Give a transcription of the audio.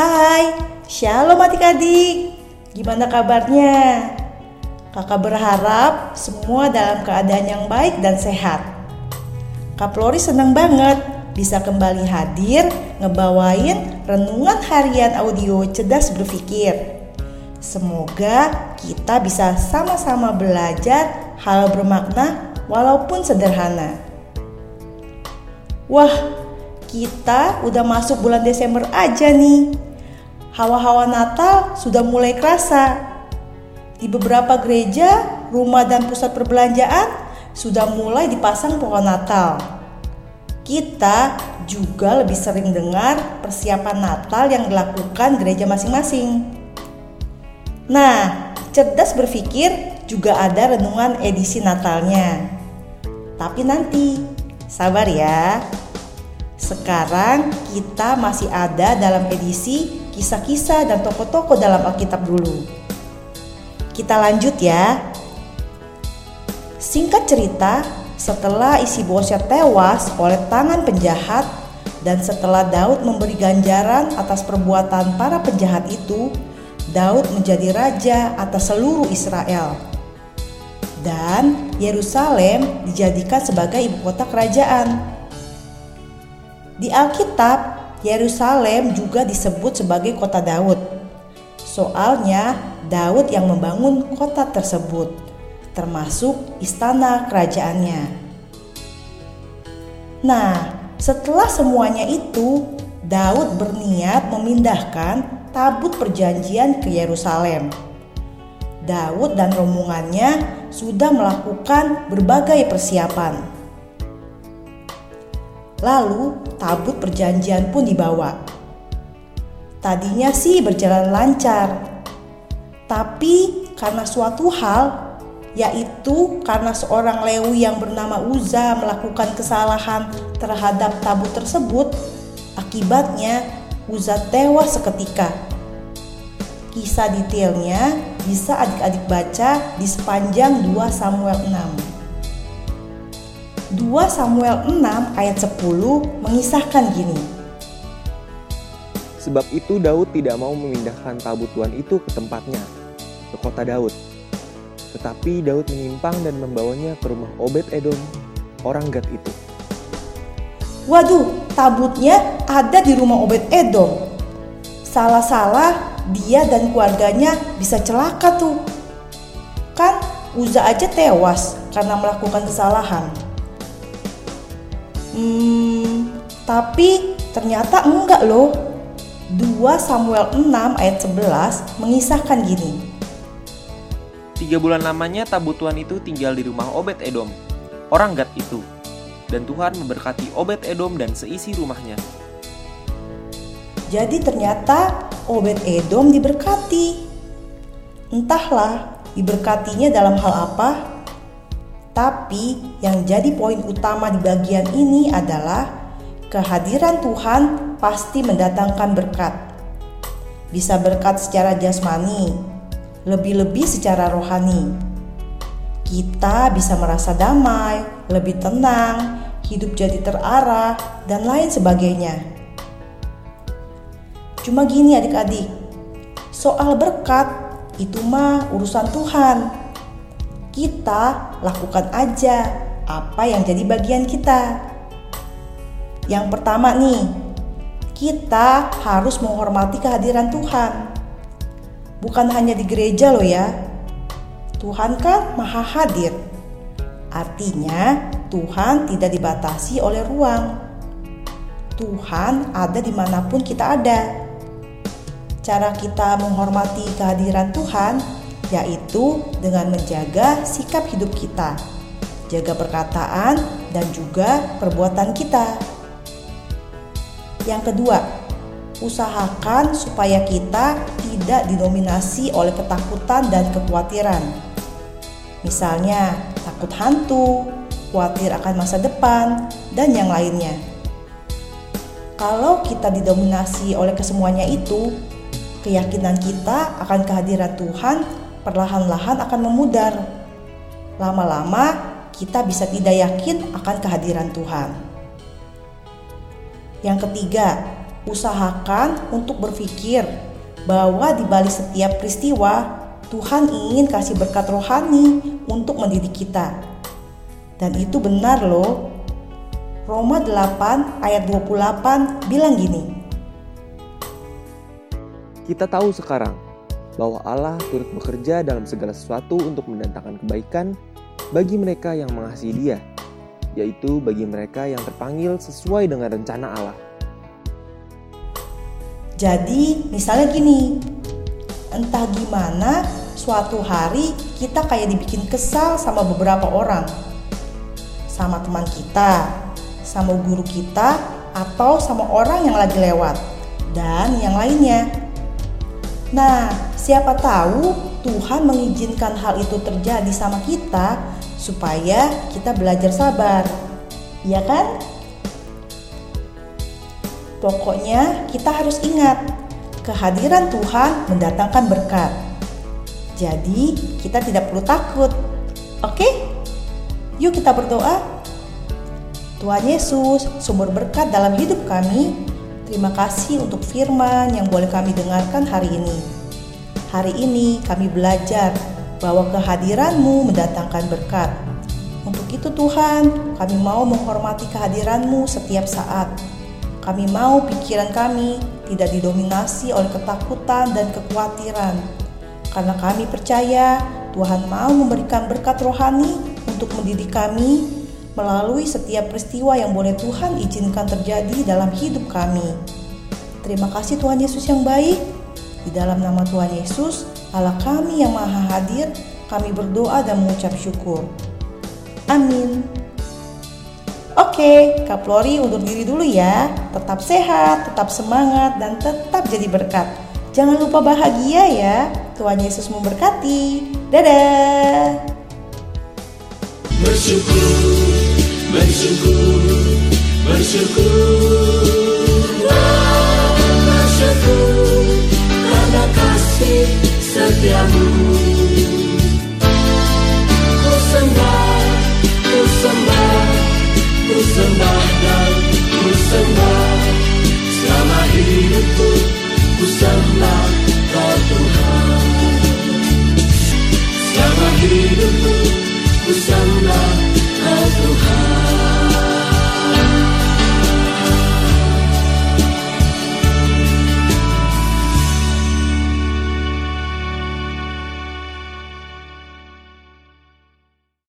Hai, shalom adik-adik. Gimana kabarnya? Kakak berharap semua dalam keadaan yang baik dan sehat. Kak Flori senang banget bisa kembali hadir ngebawain renungan harian audio cerdas berpikir. Semoga kita bisa sama-sama belajar hal bermakna walaupun sederhana. Wah, kita udah masuk bulan Desember aja nih hawa-hawa Natal sudah mulai kerasa. Di beberapa gereja, rumah dan pusat perbelanjaan sudah mulai dipasang pohon Natal. Kita juga lebih sering dengar persiapan Natal yang dilakukan gereja masing-masing. Nah, cerdas berpikir juga ada renungan edisi Natalnya. Tapi nanti, sabar ya. Sekarang kita masih ada dalam edisi kisah-kisah dan tokoh-tokoh dalam Alkitab dulu. Kita lanjut ya. Singkat cerita, setelah isi bosnya tewas oleh tangan penjahat dan setelah Daud memberi ganjaran atas perbuatan para penjahat itu, Daud menjadi raja atas seluruh Israel. Dan Yerusalem dijadikan sebagai ibu kota kerajaan. Di Alkitab, Yerusalem juga disebut sebagai kota Daud. Soalnya Daud yang membangun kota tersebut, termasuk istana kerajaannya. Nah, setelah semuanya itu, Daud berniat memindahkan tabut perjanjian ke Yerusalem. Daud dan rombongannya sudah melakukan berbagai persiapan Lalu tabut perjanjian pun dibawa. Tadinya sih berjalan lancar, tapi karena suatu hal, yaitu karena seorang Lewi yang bernama Uza melakukan kesalahan terhadap tabut tersebut, akibatnya Uza tewas seketika. Kisah detailnya bisa adik-adik baca di sepanjang 2 Samuel 6. 2 Samuel 6 ayat 10 mengisahkan gini. Sebab itu Daud tidak mau memindahkan tabut Tuhan itu ke tempatnya, ke kota Daud. Tetapi Daud menyimpang dan membawanya ke rumah Obed Edom, orang Gad itu. Waduh, tabutnya ada di rumah Obed Edom. Salah-salah dia dan keluarganya bisa celaka tuh. Kan Uza aja tewas karena melakukan kesalahan. Hmm, tapi ternyata enggak loh. 2 Samuel 6 ayat 11 mengisahkan gini. Tiga bulan lamanya tabut Tuhan itu tinggal di rumah Obed Edom, orang Gad itu. Dan Tuhan memberkati Obed Edom dan seisi rumahnya. Jadi ternyata Obed Edom diberkati. Entahlah diberkatinya dalam hal apa, tapi yang jadi poin utama di bagian ini adalah kehadiran Tuhan pasti mendatangkan berkat. Bisa berkat secara jasmani, lebih-lebih secara rohani. Kita bisa merasa damai, lebih tenang, hidup jadi terarah, dan lain sebagainya. Cuma gini adik-adik, soal berkat itu mah urusan Tuhan kita lakukan aja apa yang jadi bagian kita. Yang pertama nih, kita harus menghormati kehadiran Tuhan. Bukan hanya di gereja loh ya. Tuhan kan maha hadir. Artinya Tuhan tidak dibatasi oleh ruang. Tuhan ada di mana pun kita ada. Cara kita menghormati kehadiran Tuhan yaitu dengan menjaga sikap hidup kita, jaga perkataan, dan juga perbuatan kita. Yang kedua, usahakan supaya kita tidak didominasi oleh ketakutan dan kekhawatiran. Misalnya, takut hantu, khawatir akan masa depan, dan yang lainnya. Kalau kita didominasi oleh kesemuanya itu, keyakinan kita akan kehadiran Tuhan perlahan-lahan akan memudar. Lama-lama kita bisa tidak yakin akan kehadiran Tuhan. Yang ketiga, usahakan untuk berpikir bahwa di balik setiap peristiwa, Tuhan ingin kasih berkat rohani untuk mendidik kita. Dan itu benar loh. Roma 8 ayat 28 bilang gini. Kita tahu sekarang bahwa Allah turut bekerja dalam segala sesuatu untuk mendatangkan kebaikan bagi mereka yang mengasihi Dia, yaitu bagi mereka yang terpanggil sesuai dengan rencana Allah. Jadi, misalnya gini, entah gimana suatu hari kita kayak dibikin kesal sama beberapa orang, sama teman kita, sama guru kita, atau sama orang yang lagi lewat, dan yang lainnya. Nah, siapa tahu Tuhan mengizinkan hal itu terjadi sama kita supaya kita belajar sabar. Iya kan? Pokoknya kita harus ingat, kehadiran Tuhan mendatangkan berkat. Jadi, kita tidak perlu takut. Oke? Yuk kita berdoa. Tuhan Yesus, sumber berkat dalam hidup kami, Terima kasih untuk firman yang boleh kami dengarkan hari ini. Hari ini kami belajar bahwa kehadiranmu mendatangkan berkat. Untuk itu Tuhan, kami mau menghormati kehadiranmu setiap saat. Kami mau pikiran kami tidak didominasi oleh ketakutan dan kekhawatiran. Karena kami percaya Tuhan mau memberikan berkat rohani untuk mendidik kami melalui setiap peristiwa yang boleh Tuhan izinkan terjadi dalam hidup kami. Terima kasih Tuhan Yesus yang baik. Di dalam nama Tuhan Yesus, Allah kami yang maha hadir, kami berdoa dan mengucap syukur. Amin. Oke, Kak Flori undur diri dulu ya. Tetap sehat, tetap semangat, dan tetap jadi berkat. Jangan lupa bahagia ya. Tuhan Yesus memberkati. Dadah. Bersyukur bersyukur bersyukur. Bersyukur. Karena kasih setiamu